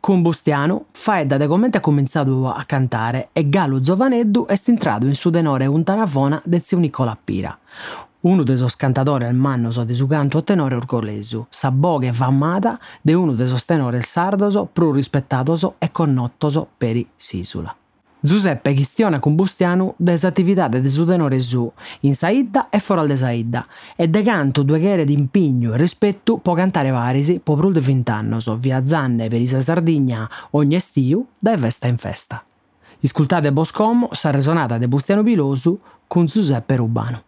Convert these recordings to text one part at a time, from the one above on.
Con Bustiano, Faedda de commenti ha cominciato a cantare e Gallo Giovaneddu è entrato in su tenore un tanafona de zio Nicola Pira. Uno dei sos cantatori al mannoso de su canto a tenore orgolesu, sa boga e fammata de uno dei sos tenores sardoso, più rispettatoso e connottoso per i Sisula. Giuseppe chistiona con Bustiano des attività de su tenore su, in Saidda e fuori de Saidda, e de canto due ghere di impigno e rispetto può cantare varisi po più di vent'annos, via zanne per Isa Sardigna ogni estiu, da festa in festa. Iscultate Boscomo, sa resonata de Bustiano Pilosu con Giuseppe Rubano.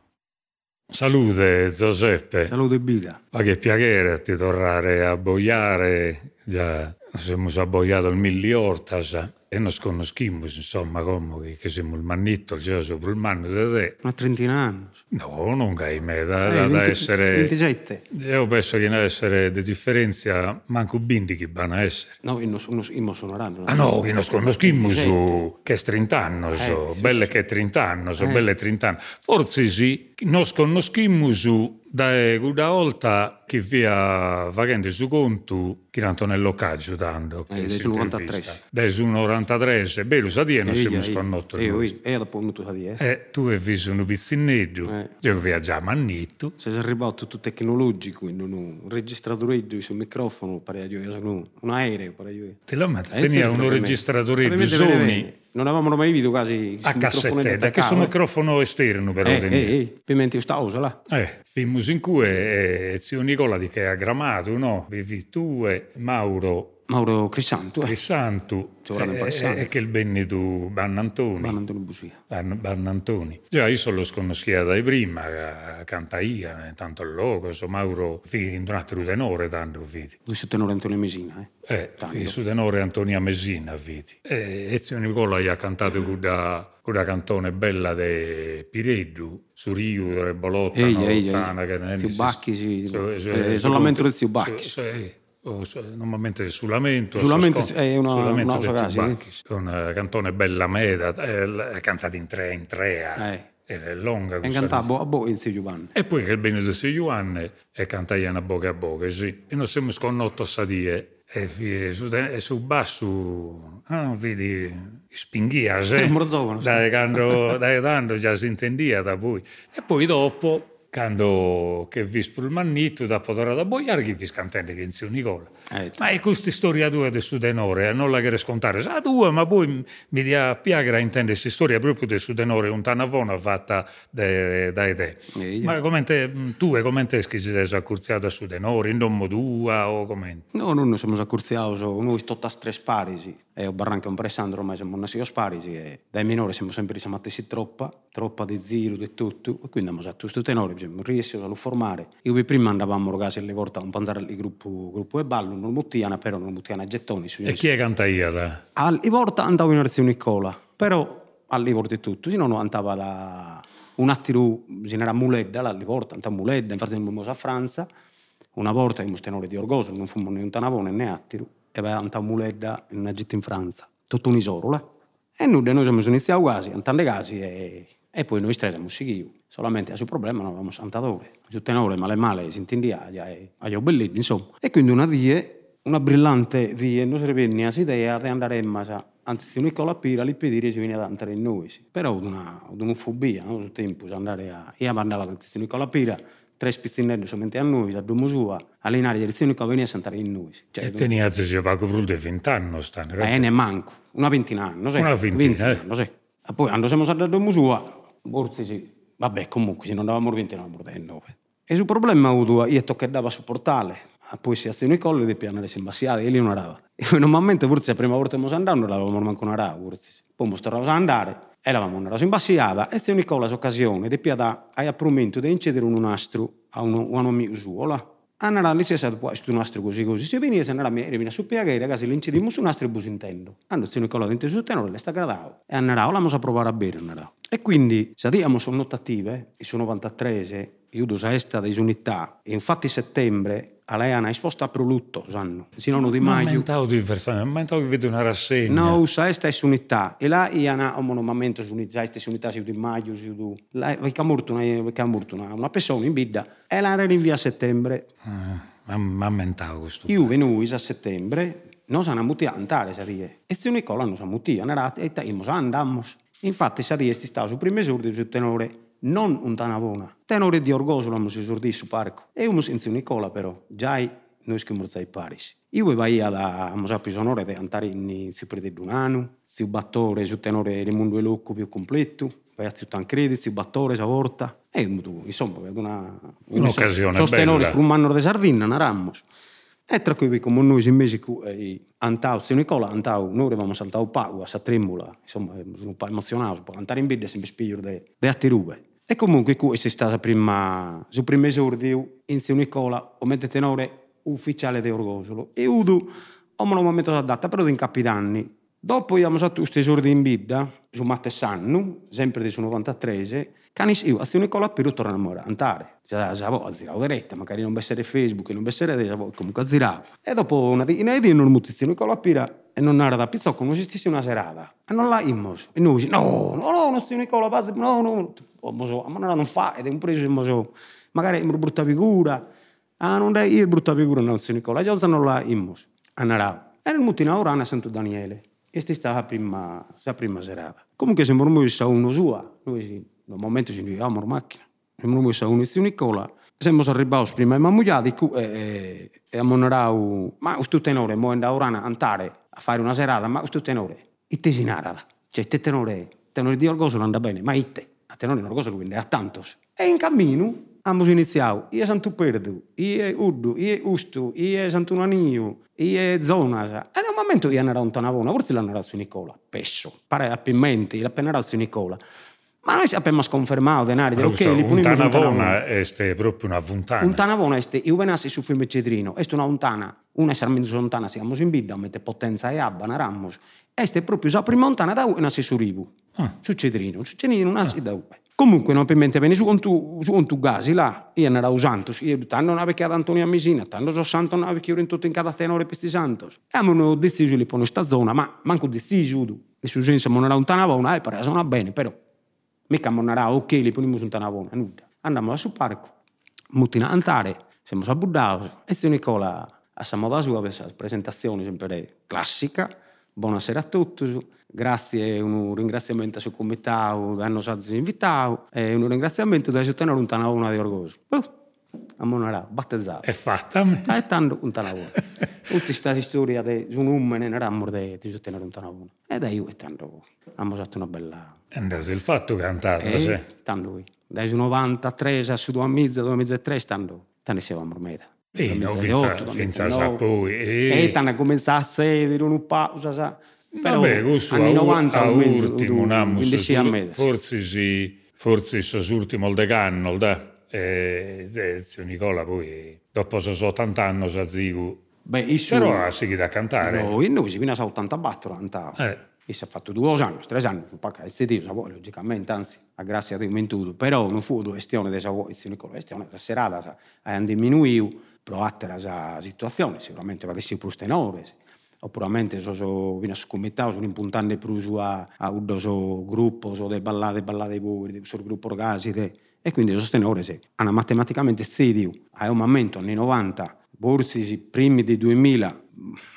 Salute Giuseppe. Salute Bida. Ma che piacere ti tornare a boiare. Già siamo abboiato il milli ortas e non conosciamo, insomma, come che siamo il mannitto, già sopra il manno da te. Una trentina anni. No, non che me, da, Eh, da, da 20 essere... 27. Io penso che deve essere di differenza, manco bindi che vanno a essere. No, io non sono, io sono rando. Ah no, che non conosciamo 27. su che è 30 anni, so, Eh, sì, belle sì. che è 30 anni, so, Eh. belle 30 anni. Forse sì, non conosciamo su da una volta che via facendo su conto che Antonello Caggio tanto Eh, dai su 93. dai su 93 è bello sa dire non Eh, siamo sconnotto e dopo venuto a dire. eh tu hai visto un pizzinetto Eh. io viaggiamo a Nitto Se si è arrivato tutto tecnologico, in un, registratore sul microfono, pare io, sono un aereo, pare io. te lo metto Eh, tenia un registratore di Sony. Non avevamo mai visto quasi a che su attaccato, eh. microfono esterno però Eh, eh, eh, pimenti sta usa là. Eh, fimmus in cui eh, zio Nicola di che ha grammato, no? Vivi tu e Mauro Mauro Crisanto. Crisantu di e, che il benni tu Bannantoni. Lo busia. Ban- Bannantoni. Già, io sono sconosciuta dai prima, eh, canta io, eh, tanto il loco, so Mauro, figli in un altro tenore, tanto vedi. Lui si tenore Antonio Mesina, eh. Eh, figli su tenore Antonia Mesina, vedi. E, e zio Nicola gli ha cantato quella, quella cantone bella di Pireddu, su Rio, Lontana, ehi. che ne- Zio sì, Bacchi, sì. su- su- Eh, su- solamente su- zio Bacchi. Eh, o su- normalmente sul lamento. Sul lamento è una- sul lamento una cosa Bacchi. È una cantone bella meda, eh, l- cantata in tre, in tre, Eh. è. E questa- cantavo a bo il zio Giovanni. e poi che il bene di Sio Giovanni e cantai a boca a boca, sì. E non siamo sconnotto a sadie. E su, e su basso, ah, vedi, spinghia. Eh. Dai, quando, dai, tanto già si intendia da voi. E poi dopo, quando che vi il mannito, da poter da boiare, che vi scantende che in zio Nicola. Eh, Ma è questa storia tua del su tenore, eh, non la che scontare. Sa tua, ma poi mi dia piacere a intendere questa storia proprio del su tenore, un tanavona fatta da. Eh, io- Ma come te, tu e come te che si sei accurziata su tenore, in domo tua o come? No, noi siamo accurziati, noi sto a tre sparisi. E o barranca un pressandro, ormai siamo nati a sparisi. E dai minori siamo sempre siamo attesi troppa, troppa di zero, di tutto. E quindi abbiamo fatto questo tenore, riuscito a lo formare. Io prima andavamo a casa alle volte a un panzare il gruppo, gruppo e ballo, non muttiana, però non muttiana gettoni. E chi è canta io? Alle volte andavo in Arzio Nicola, però alle volte tutto, se no andava da un attimo, se n'era Muledda, alle volte andava Muledda, infatti siamo a Franza, una volta in tenore di Orgoso, non fummo né un tanavone né attiro, e poi andava Muledda in una gita in Franza, tutto un'isola. E noi, noi siamo iniziati quasi, andando casi, e, e poi noi tre siamo seguiti. Solamente a suo problema non avevamo santatore. Su tenore male male si intendia, a bellini, insomma. E quindi una die una brillante die noi venni a idea di andare in masa anzi con la pira li pedire si veniva ad andare in noi sì. però ad una, una fobia no? sul tempo si andare a io andavo anzi con la pira tre spizzinelli solamente a noi a domo sua allenare gli elezioni che veniva a andare in noi cioè, E tenia zio Paco più di 20 anni stanno. eh, ne manco una ventina anni sì. Una ventina, eh. anni, sì. e poi quando siamo andati a domo sua sì. Vabbè comunque se non andavamo 20 non andavamo 9 e sul problema avuto io toccava a supportare a poi si azione i colli di pianare si imbasciate e lì non andava e normalmente forse la prima volta che siamo andati non avevamo manco una rava poi mostrava a andare e eravamo andati in bassiata e se Nicola occasione di piada hai apprumento di incedere un nastro a un, un amico suo là andare lì si è stato poi un altro così così. Si veniva se andava a venire su piaghe ragazzi l'incidimmo su un altro bus intendo hanno zio Nicola dentro su tenore le sta gradavo e andava l'abbiamo a provare a bere andava e quindi se abbiamo sono notative e su 93 io do esta da unità e infatti settembre a lei hanno esposto a prolutto sanno se non di maggio non mentavo di versare non mentavo di vedere una rassegna. No usa esta è unità e là io ho un momento su unità questa unità si di maggio si di là è morto una, una persona in bidda. E la rinvia a settembre. Ah, ma mentavo questo. Io venuto a settembre non sanno muti a andare sarie e se Nicola non sa muti andare e andiamo infatti sarie sti stato su primo esordio su tenore non un tanavona. Tenore di orgoglio l'hanno esordito su parco. E io senza Nicola però, già noi schimurzai Paris. Io vai ad a pisonore di andare in Cipri di un anno, si battore su tenore del mondo locco più completo, vai a Tancredi, si battore, sa volta. E insomma, una, un'occasione sostenore per un anno di sardina, naramos. E tra cui come noi in Messico, eh, Antau, se Nicola, Antau, noi avevamo saltato pago, a tremula, insomma, sono un po' emozionato, andare in bidde sempre spiglio di attirube. E comunque questa è stata prima, il primo esordio in Sio Nicola, come tenore ufficiale di Orgosolo. E Udu, ho un momento da data, però in capitanni. Dopo abbiamo fatto questo esordio in bidda, su Mattessanno, sempre di 93, canis io, a Sio Nicola per tornare a andare. Già, già, a ziravo diretta, magari non essere Facebook, non essere comunque a ziravo. E dopo una di, in Edi non mutizio Nicola Pira e non era da pizzocco, non esistesse una serata. E non la immos. E noi, no, no, no, non si Nicola, pazzi, no, no. Moso, ma non fa, ed è un preso, moso, magari è una brutta figura. Ah, non è io brutta figura, non si Nicola. Già non la immos. Andrà. E nel mutina ora a Santo Daniele. E sti stava la prima, la prima serata. Comunque siamo ormai sa uno sua. Noi sì, nel momento ci andiamo in macchina. Siamo ormai sa uno zio Nicola. Siamo arrivati prima in Mamugliati e, e, e a Monorau, ma questo tenore, mo andare ora a andare a fare una serata, ma questo tenore, itte si narada, cioè te tenore, tenore di orgoglio non andava bene, ma itte, a tenore di orgoglio quindi a tantos. E in cammino abbiamo iniziato, io Santo Perdu, io Urdu, io Ustu, io Santunanio, io Zonas. E nel momento io andavo a una forse l'hanno su Nicola, pesso, pare a pimenti, l'appena su Nicola. Ma noi abbiamo sconfermato denari, ok, li punimos un tanavona è proprio una vuntana. Un tanavona è io venassi su fiume Cedrino, è una vuntana, una essere lontana, siamo in bidda, mette potenza e abba, naramos. È proprio la prima vuntana da nasce su Ribu, ah. su Cedrino, su Cedrino nasce ah. da U. Comunque, non per mente bene su contu, su contu gasi là, io ne ero usando, io tanto non avevo Antonio a Misina, tanto so santo non avevo in tutto in cada tenore per santos. E abbiamo deciso di pone questa zona, ma manco deciso, e su senso non era un tanavona, e pare suona bene, però mica monarà ok li ponimos un tanavona nuda andiamo su parco mutina andare siamo a Buddao e se Nicola a sua questa presentazione sempre classica buonasera a tutti grazie un ringraziamento al comitato che hanno stato invitato e un ringraziamento da tenere un tanavona di orgoglio uh, a Monarà, battezzato. È fatta. È tanto un tanavona. Tutta questa storia di un uomo era morte di tenere un tanavona. E da io è tanto, abbiamo fatto una bella e il fatto cantato, eh, sì. Tanto lui. Dai 93 a su 2000, 2003 stanno, tanto siamo ormai. E no, finza a poi. E tanto cominciato a sedere, un pausa, sa. Però Vabbè, questo anni 90 a ultimo, forse sì, forse sono l'ultimo del anno, da. E, e zio Nicola poi, dopo sono 80 anni, sa zigo. Beh, isso... Però ha seguito a cantare. No, noi si viene a 84 anni. Eh e si è fatto due anni, tre anni, un po' esteso, logicamente, anzi, a grazia di tutto, però non fu una questione di questione, una questione di serata, hanno diminuito, proácteras á situación, e seguramente vai ser para os tenores, ou puramente os vinos comitados, un impuntante pruso a, a un dos grupos, o de ballade, ballade boverde, o seu gruppo orgaside, e quindi os tenores hanno eh, matematicamente cediu a un momento, anni 90, borsi primi di 2000,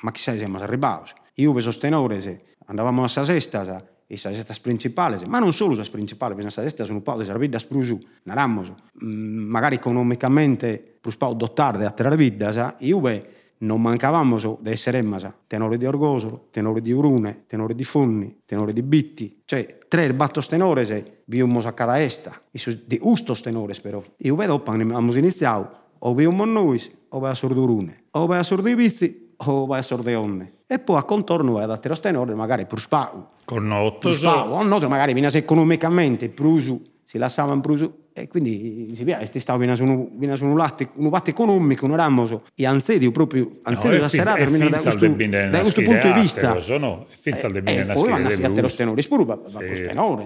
ma chissà se siamo arrivati. Io per i tenores eh, andavamo a sa sesta, e esas cestas principales, ma non solo esas principales, perché esas cestas sono un po' de vidas prusu, naramos, mm, magari economicamente plus pau dotar de atterar vidas, e uve non mancavamo di essere masa, tenore di Orgosolo, tenore di Urune, tenore di Funni, tenore di Bitti, cioè tre battos tenores viumos a cada esta, di ustos tenores però. E uve dopo abbiamo iniziato, o viummo noi, o vai a Sordurune, o vai a Sordivizi, o vai a sordeonne. E poi a contorno vai ad atterostare magari per spau. Con otto. Per spau, o no, magari viene economicamente prusu, si lasciava in prusu, E quindi si piace, stavo fino a un latte, un latte economico, un ramo, e ansedio proprio, ansedio no, da serata, da questo, da questo punto di vista. No? E finza al bene poi vanno a te lo stenore, spuru, ma con stenore,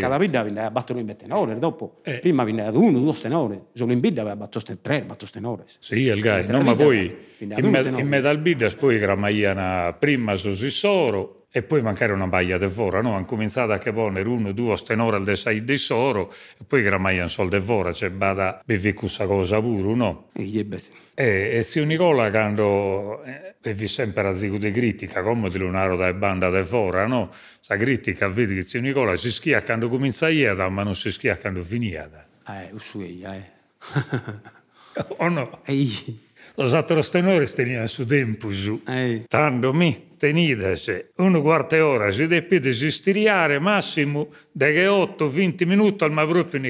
cada vita viene a battere in tenore, dopo, prima viene ad uno, due stenore, solo in bidda aveva battuto tre, battuto stenore. Sì, il gai, no, ma poi in medal bidda poi gramaiana prima su Sissoro, e poi mancare una baglia di fora, no? Hanno cominciato a ponere uno, due, stenore del sei di soro e poi gramai un soldo di fora, cioè bada bevi questa cosa pure, no? E, sì. e, e zio Nicola quando eh, bevi sempre a zico di critica, come di lunaro da banda di fora, no? Sa critica vedi che zio Nicola si schia quando comincia ieda, ma non si schia quando finia. Eh, uscì, eh. o no? Ehi. Los altros tenores tenían su tempo su. Tanto mi tenidese una quarta ora, si deve stiriare massimo dalle 8-20 minuti al ma proprio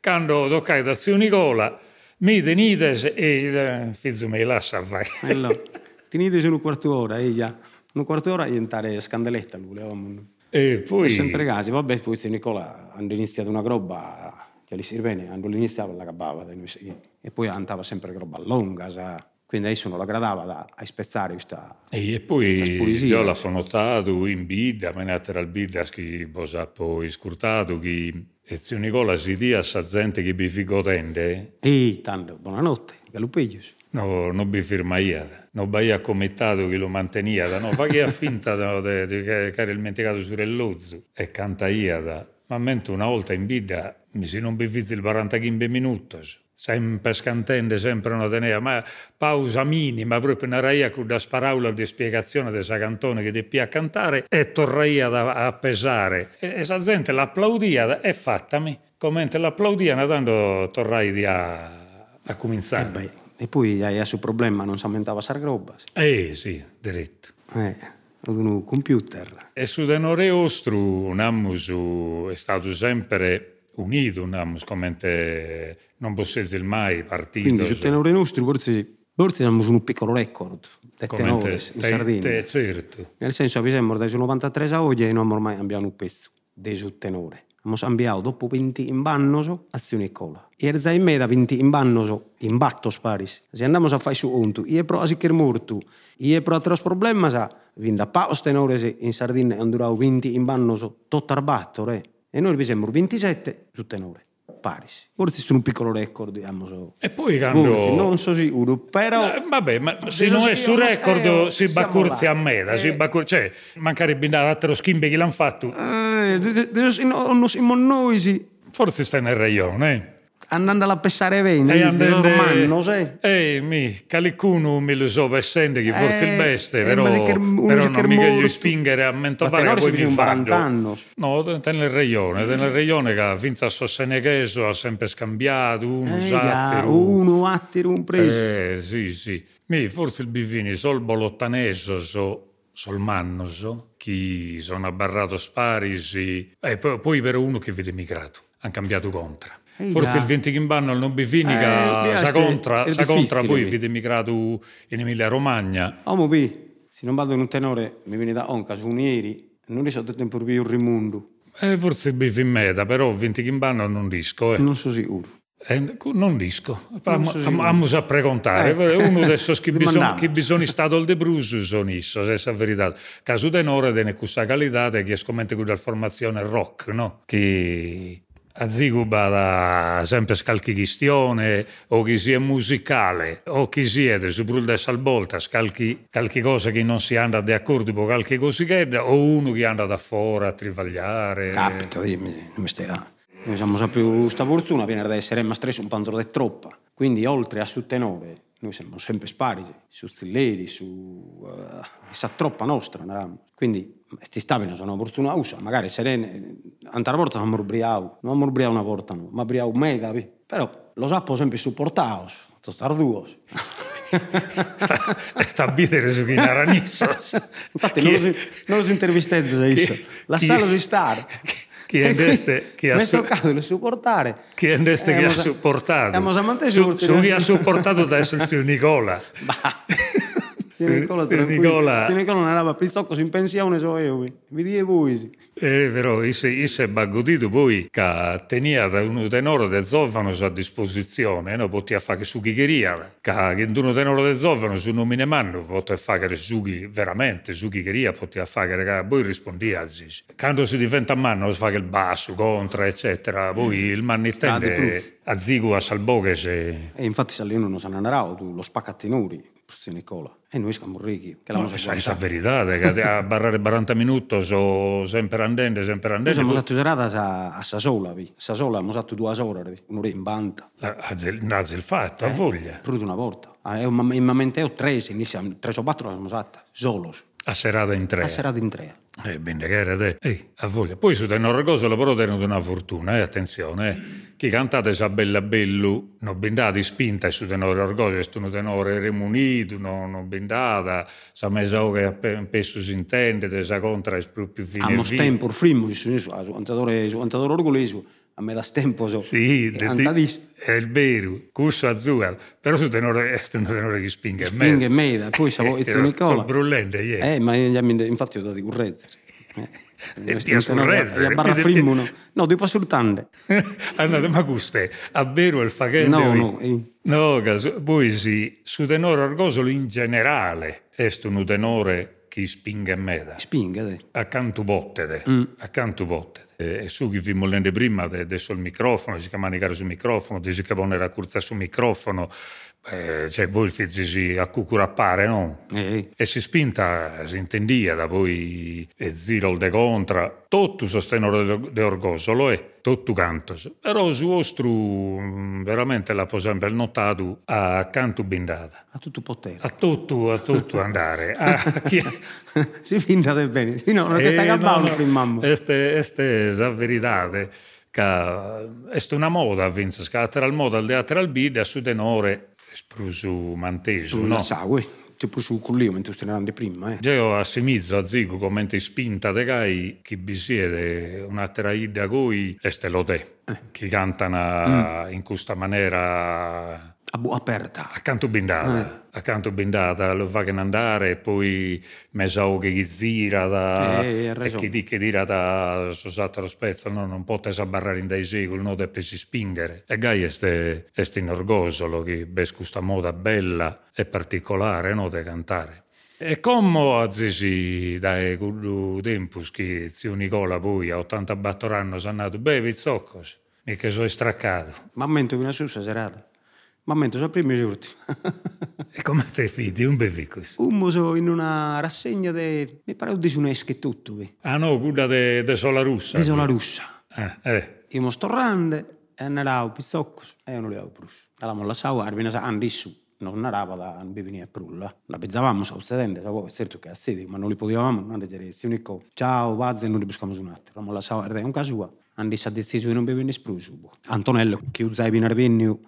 Quando toccai da zio Nicola, mi tenidese e eh, figlio mi lascia fare. Allora, tenidese una quarta ora, e già. Una quarta ora diventare scandeletta lui. E poi... E sempre casi, vabbè, poi zio Nicola hanno iniziato una roba che gli si bene, hanno iniziato la cabava e poi andava sempre roba lunga, sa quindi adesso non la gradava da, a spezzare questa E poi io l'ho notato in bidda, me ne al bidda che ho poi scurtato che e zio Nicola si dia sa gente che vi figo tende. E tanto, buonanotte, galupeglius. No, non vi firma io, non vai a commettato che lo mantenia, no, fa che ha finta che era il menticato sul lozzo e canta io. Ma mentre una volta in bidda mi si non bifizzi il 45 minuti sempre scantende, sempre una tenea, ma pausa minima, proprio una raia con da sparaula di spiegazione di questa cantone che deppia cantare e torraia a pesare. E questa gente l'applaudia e fattami, come l'applaudia, tanto torrai a, a cominciare. Eh beh, e poi hai suo problema, non si aumentava la roba. Eh sì, diretto. Eh, ad un computer. E su denore ostru, Nammusu è stato sempre unito, namos, commente non possesse mai partito. Quindi su tenore nostro forse, forse siamo su un piccolo record tenore in Sardegna. Te, certo. Nel senso, abbiamo dai 93 a oggi e non ormai abbiamo un pezzo di su tenore. Abbiamo cambiato dopo 20 in bannoso azione e cola. E erza in da 20 in bannoso in batto sparis. Se andiamo a fare su conto, io pro a siccher morto, io pro altri problemi, sa, vinda paus tenore in Sardegna hanno durato 20 in bannoso, tutto arbatto, re. E noi siamo 27 su tenore. Forse sono un piccolo record, diciamo. E poi quando... Forse, non so sicuro, però... Eh, vabbè, ma se non è su record eh, si baccurzi a me, eh. si baccur... cioè, mancherebbe da altro schimbe che l'hanno fatto. Eh, non siamo noi, sì. Forse stai nel rayon, eh? Andando a pesare bene, e andando, manno, sai? Eh, mi, qualcuno mi lo so essendo che forse eh, il beste, eh, però, però non mica gli spingere a mentovare che poi mi fanno. No, nel regione, nel regione che finza a Sossenecheso ha sempre scambiato uno, eh, attero. Uno, attero, un preso. Eh, sì, sì. Mi, forse il bivini, sol bolottanese, so manno, so, chi sono abbarrato sparisi, e poi, poi per uno che vede migrato, hanno cambiato contra. Forse il 20 Chimbanno, il non bifinica, eh, sa contra, sa contra poi vede emigrato in Emilia Romagna. Amo bi, se non vado in un tenore, mi viene da onca, su un ieri, non riesco a tempo più un rimundo. Eh, forse bifi in meta, però 20 Chimbanno non disco. Eh. Non so sicuro. Eh, non disco, abbiamo a precontare. Eh. Uno adesso che bisogna, che bisogna stato il De Bruce sono isso, se è la verità. Caso tenore, dene questa qualità che è scommente con la formazione rock, no? Che a Ziguba da sempre scalchi chistione o chi sia musicale o chi siete su brulda salvolta scalchi qualche cosa che non si anda d'accordo con qualche cosichetta o uno che anda da fuori a trivagliare. Capita dimmi non mi stai noi siamo sempre questa fortuna viene da essere ma stresso un panzero di troppa. Quindi oltre a su tenore noi siamo sempre spariti su zilleri su uh, troppa nostra quindi ti stavi sono fortuna usa magari serene Antara volta non mi non mi ubriavo una volta, no, mi ubriavo mega, però lo sappo sempre supportato, sto starduo. sta, sta a bidere su chi era nisso. Infatti chi, non, lo, non lo intervistai su isso, lascialo di stare. Chi andeste che ha su... toccato di supportare. Chi andeste che ha supportato. Siamo su, su chi ha supportato da essere Nicola. Se Nicola, se Nicola... Se Nicola non era pizzocco in pensione so io, mi dite voi. Eh, però, se è baggodito poi che tenia un tenore del zofano a disposizione, non poteva fare su chicheria, che un tenore del zofano su nomine manno poteva fare su veramente, su chicheria poteva fare, che poi rispondia a Zizi. Quando si diventa manno si fa il basso, contra, eccetera, poi il manno intende a Zigu a Salboghe. E infatti se non ne andrà, tu lo spaccatinuri, Zio Nicola. E noi siamo ricchi. Che la no, sai la verità, che a barrare 40 minuti so sempre andando, sempre andando. Noi siamo stati userati a, a Sasola, vi. Sasola abbiamo usato due ore, un'ora in banda. A il fatto, a voglia. Di una volta. Ah, in momento ho tre, iniziamo, tre o quattro l'abbiamo usata, solos. A serata in tre. A serata in tre. Eh, bene, che era te. Ehi, a voglia. Poi su tenore cosa però tenuto una fortuna, eh, attenzione. Eh. Chi cantate sa bella bellu, non bindate spinta su tenore orgoglio, è un tenore remunito, non, non bindata, sa mesa che spesso si intende, sa contra è più, più fine. A tempo, primo, su cantatore, su cantatore orgoglioso, a me da tempo so. Sì, è il vero, cusso azzurro, però su tenore, è un tenore che spinge me. Spinge me, poi siamo eh, Nicola. Sono brullente, yeah. Eh, ma infatti ho dato di currezzere. Eh. E ti assurrezzere. barra frimmo, no. No, ti posso urtande. Andate, ma guste, a vero il faghetto? No, no. Eh. No, poi sì, su tenore orgosolo in generale, è un tenore che spinge me. Spinge, Accanto botte, mm. accanto botte e su vi mollende prima adesso il microfono, si chiama manicare sul microfono, dice che vuole raccorzare sul microfono, eh, cioè voi fizzi a cucurappare, no? Eh. E si spinta, si intendia, da poi e zero de contra, tutto sostenore de orgoso, lo è, tutto canto. Però su vostro, mm, veramente la po' sempre notato a canto bindata. A tutto potere. A tutto, a tutto andare. a chi... si bindate bene, sì, no, non è che sta eh, no, mamma. Este, este è la verità che è una moda, Vince, che il moda al teatro al bide, a su tenore esprusu mantesu, no? Sague, tipo su cullio, mentre stenevamo prima, eh. Io a Semizza, a Zico, come spinta de gai, chi bisiede un'altra idea coi, este lo te, eh. che cantano mm. in questa maniera aperta. Accanto bindata, eh. accanto bindata, lo fa che andare poi mesa che zira da, e chi di che dira da sosato lo spezzo, no? non potesse sbarrare in dai secoli, non deve si spingere. E gai è este in orgosolo che besco questa moda bella e particolare, no, da cantare. E come azzisi dai quello tempo che zio Nicola poi a 80 battoranno si è andato, beh, pizzoccos, mica sono straccato. Ma mento una sussa serata. Ma mentre sono primi giorni. e come te fidi? Un bevico? Un muso in una rassegna di... mi pare di UNESCO tutto. Vi. Ah no, quella di Sola Russa. Di Sola Russa. Ah, eh. Io mi sto rande e andavo pizzocco e io non li avevo prus. Allora, la sau, arbina sa, andi su. Non andava da non a prulla. La pezzavamo, stavo sedendo, sapevo, è certo che a sedi, ma non li potevamo, non le direzioni. Ciao, vazze, non li buscamo su un altro. La sau, era un caso, andi sa deciso non bevi ne sprusu. Antonello, che usai binare vennio,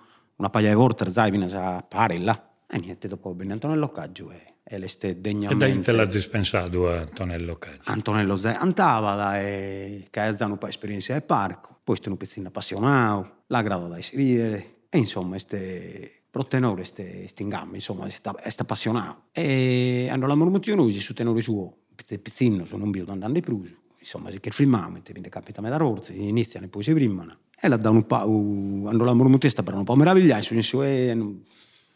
una paia di volte sai, sa parella. E niente, dopo bene Antonello Caggio e, e le ste degnamente. E dai te l'ha pensato a Antonello Caggio? Antonello Zai andava da e che ha un po' esperienza al parco, poi sto un pezzino appassionato, la grado da ridere e insomma este pro tenore ste, ste in gambe, insomma, sta, sta appassionato. E hanno la mormozione su tenore suo, pezzino, sono un bio andando di pruso, insomma, che il filmamente, quindi capita me da rorze, iniziano e poi si primano. E la danno un po', hanno la mormutesta per un po' meravigliare, su nessuno, e non,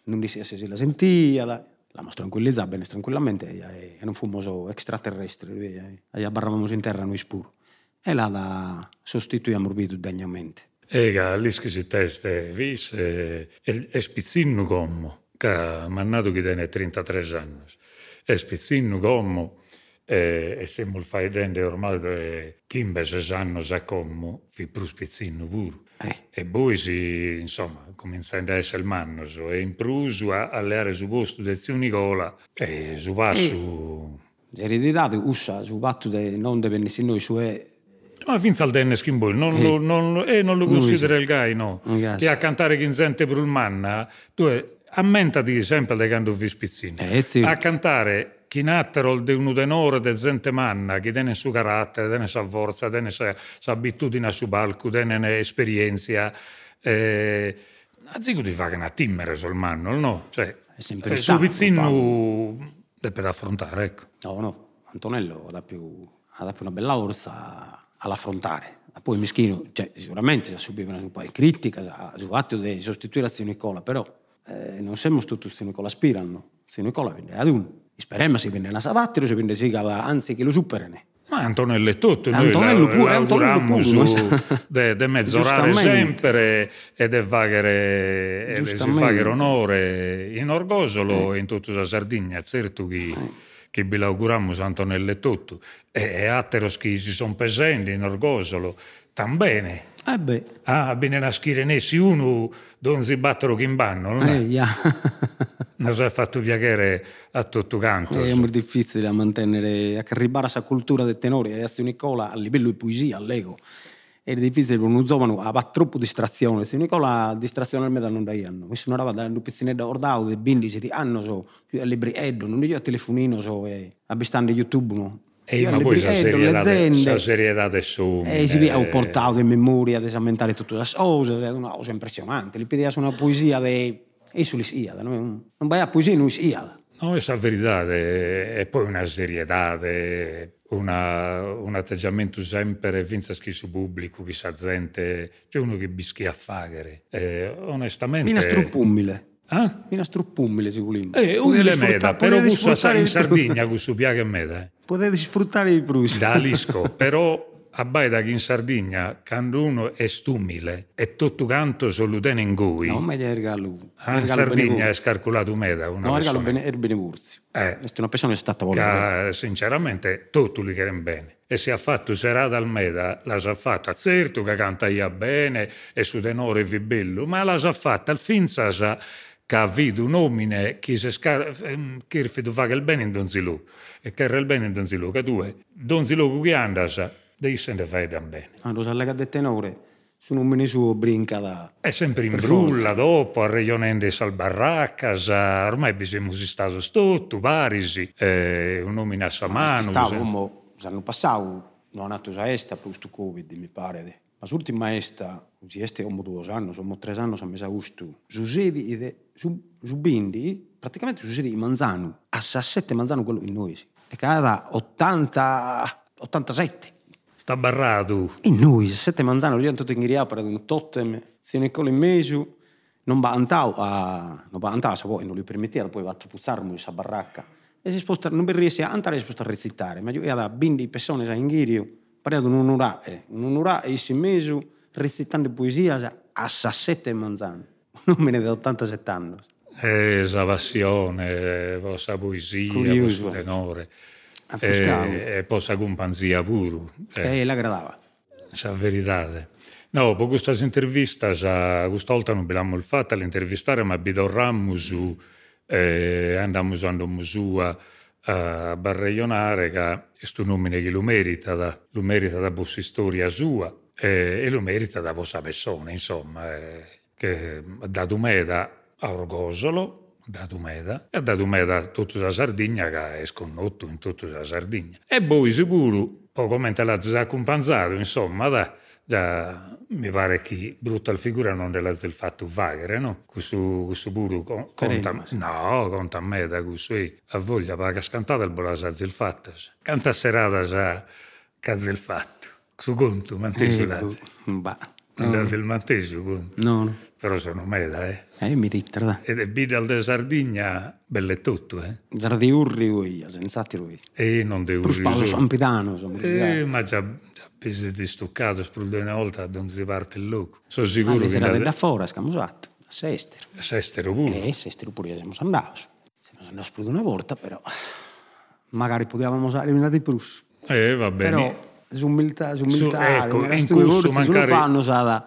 non disse se si la sentia, la, l'abbiamo tranquillizzata bene, tranquillamente, e, e non fummo extraterrestri, e, e abbarravamo in terra noi spuro. E la da sostituiamo morbido degnamente. Ega, lì che si teste, vis, e, e spizzinno gommo, che mannato che tiene 33 anni, e spizzinno gommo, e, e siamo faidende ormai che Kimbe se sanno sa come fi più spizzino pure. Eh. E poi si, insomma, cominciando a essere il mannoso e in prusu a alleare su posto del zio Nicola e su passo... Eh. Ereditato usa su patto de, non de venisse noi su e ma finza al Dennis Kimball non, eh. lo, non, eh, non lo considera il gai, no? Che a cantare chi sente per il manna, tu ammentati sempre da quando vi spizzino. Eh, sì. A cantare chi natterol de uno denore de gente manna, chi tiene su carattere, tiene sa forza, tiene sa, sa abitudine su palco, tiene esperienza, eh, a zico ti fa che una timmere sul manno, no? Cioè, è sempre eh, sul pizzino deve affrontare, ecco. No, no, Antonello ha più, ha più una bella orsa all'affrontare. Poi Mischino, cioè, sicuramente si ha subito un po' di critica, su fatto di sostituire a Nicola, però eh, non siamo tutti a Nicola aspirano. Se Nicola viene ad uno. Speriamo si viene una savattero, si viene si anzi che lo superano. Ma Antonello è tutto, noi Antonello pure, Antonello su de, de mezz'orare sempre e de fagere, e de fagere onore in Orgosolo e in tutta la Sardegna, certo che, che vi l'auguriamo Antonello è tutto. E, atteros che si sono presenti in Orgosolo, tan bene. Eh beh. Ah, bene a schirenessi uno non si battono che in banno, non è? Eh, yeah. Non si è fatto piacere a tutto canto. È molto difficile a mantenere, a arrivare a questa cultura del tenore e a Nicola a livello di poesia, all'ego. È difficile per uno giovane, ha troppo distrazione. Se Nicola distrazione al meta non dai anno. Mi sono arrivato da un pizzino da ordao, di bindi, si hanno so, libri eddo, non io a telefonino so, e abistando YouTube, no? E ma poi la serietà, serietà adesso... E si vede, ho portato in memoria di esamentare tutte le cose, è una cosa impressionante. Li pediamo una poesia di... E sull'Isiada, non vai a poesia in Isiada. No, questa verità è poi una serietà, una, un atteggiamento sempre finza schisso pubblico, che sa gente, c'è uno che bischi a fare. Eh, onestamente... Mina struppumile. Ah? Mina struppumile, sicuramente. Eh, un meda, però gusto in Sardegna, questo piace meda. Eh potete sfruttare i bruci. Da Alisco, però a Baida in Sardegna, quando uno è stumile e tutto canto solo in gui. No, è. Ah, in Sardegna è scarculato meda una No, regalo bene, er benevurzi. Eh, è una persona che è stata voluta. Sinceramente, tutti li chiedono bene. E si è fatto serata al meda, la sa fatta, certo che canta io bene e su tenore vi bello, ma la sa fatta al finza sa che ha avuto un uomine che si scar- ehm, che fa il bene in Donzilù e che era il bene in Donzilù, che tu Donzilù che andas, devi se ne fai bene. Ah, lo sa lega del tenore, su un uomine suo brinca da... È sempre in brulla dopo, a Reionende Salbarraccas, ormai bisogna stati tutto, Parisi, eh, un uomine a Samano. Ma stavo, mo, l'anno passato, non ha nato a Est, a questo Covid, mi pare, ma l'ultima esta, si este come due anni, sono tre anni, sono messo a gusto. Succede, su, su Bindi, praticamente succede in Manzano, a 17 Manzano quello in noi. E cada 80, 87. Sta barrato. In noi, 17 Manzano, io tutto in Ghiria per un totem, se ne in mezzo, non va a, non va andare, se vuoi, non gli permetteva, poi va a puzzarmi questa baracca. E si sposta, non riesce a andare, si sposta a recitare, ma io da Bindi persone in Ghirio, parlato un'ora, eh, un'ora e si messo recitando poesia a 17 Manzano non me ne da 87 anni. Eh, esa passione, questa poesia, questo tenore. E, e possa companzia pure. Eh, eh l'aggradava. Sa verità. No, per questa intervista, questa volta non abbiamo il fatto all'intervistare, ma abbiamo su, eh, andiamo usando musua a barreionare che è questo nome che lo merita, da, lo merita da vostra storia sua eh, e lo merita da vostra persona, insomma. Eh che da Dumeda a Orgosolo, da Dumeda, e da Dumeda tutta la Sardegna, che è sconnotto in tutta la Sardegna. E poi sicuro, poco mentre l'ha accompagnato, insomma, da, già mi pare che brutta figura non è il fatto vagare, no? Questo, questo puro con, conta, no, conta a me da questo, a voglia, perché scantata il bolasa il fatto, canta serata già cazzo il fatto, su conto, mantesi eh, Bah. No. il conto. No, no però sono meda, eh. Eh, mi dite, da. Ed è Bidal de Sardegna, belle tutto, eh. Già urri lui, senz'altro lui. E non de urri. Per spallo sampidano, sono Eh, ma già, già pesi di stuccato, sprullo una volta, non si parte il loco. Sono sicuro che... Ma da fuori, scamo usato, a Sestero. A Sestero pure? Eh, Sestero pure, siamo andati. Siamo andati sprullo una volta, però... Magari potevamo usare una di Prus. Eh, va bene. Però Sumiltà, sumiltà, Su, ecco, in cui mancare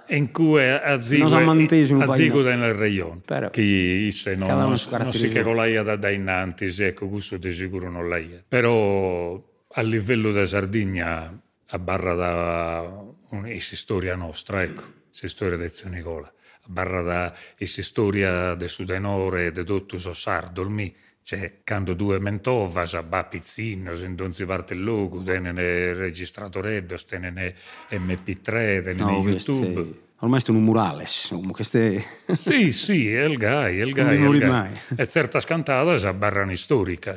in cui azigo nel rayon. Che se non, non, non si che colaia da dai nanti ecco questo di sicuro non l'hai però a livello da Sardegna a barra da questa storia nostra ecco questa storia di Zio Nicola. A barra da questa storia del sudenore di tutto so sardo il mio cioè, quando due mentova, va pizzino, se non si parte il logo, tenene registratore, tenene MP3, tenene no, YouTube. Ormai sono un murales, queste... Sì, sì, è il gai, è il gai. Non il gai. E certe cantate barrano storiche.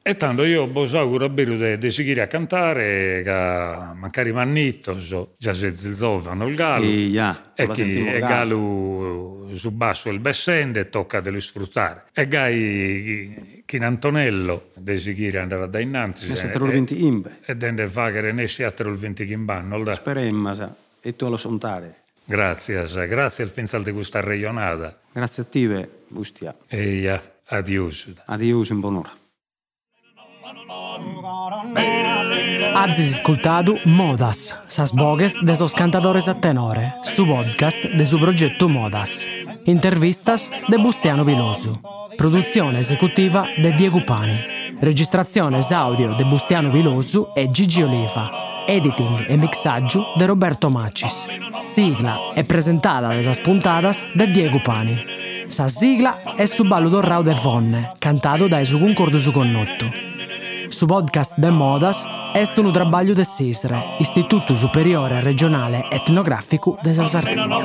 E tanto io vi auguro di, di seguire a cantare, che magari mannito, so, già se zilzovano il galo. Eia, e che è galo su basso il bessende tocca di sfruttare. E gai in Antonello di seguire andare da innanzi. E se te lo vinti imbe. E dende fagare ne si atero il vinti in banno. Speriamo, sa e tu allo sontare. Grazie, grazie al pensal de questa regionata. Grazie a te, Bustia. E ja, adios. Adios in buon'ora. Azis ascoltado Modas, sas bogues de sos cantadores a tenore, su podcast de su progetto Modas. Intervistas de Bustiano Viloso. Produzione esecutiva de Diego Pani. Registrazione audio de Bustiano Viloso e Gigi Oliva. Editing e mixaggio de Roberto Macis. Sigla è presentata da esas puntadas de Diego Pani. Sa sigla è su ballo dorrao de Fonne, cantato da su concordo su connotto. Su podcast de Modas è un trabalho de SISRE, Istituto Superiore Regionale Etnografico de Sardegna.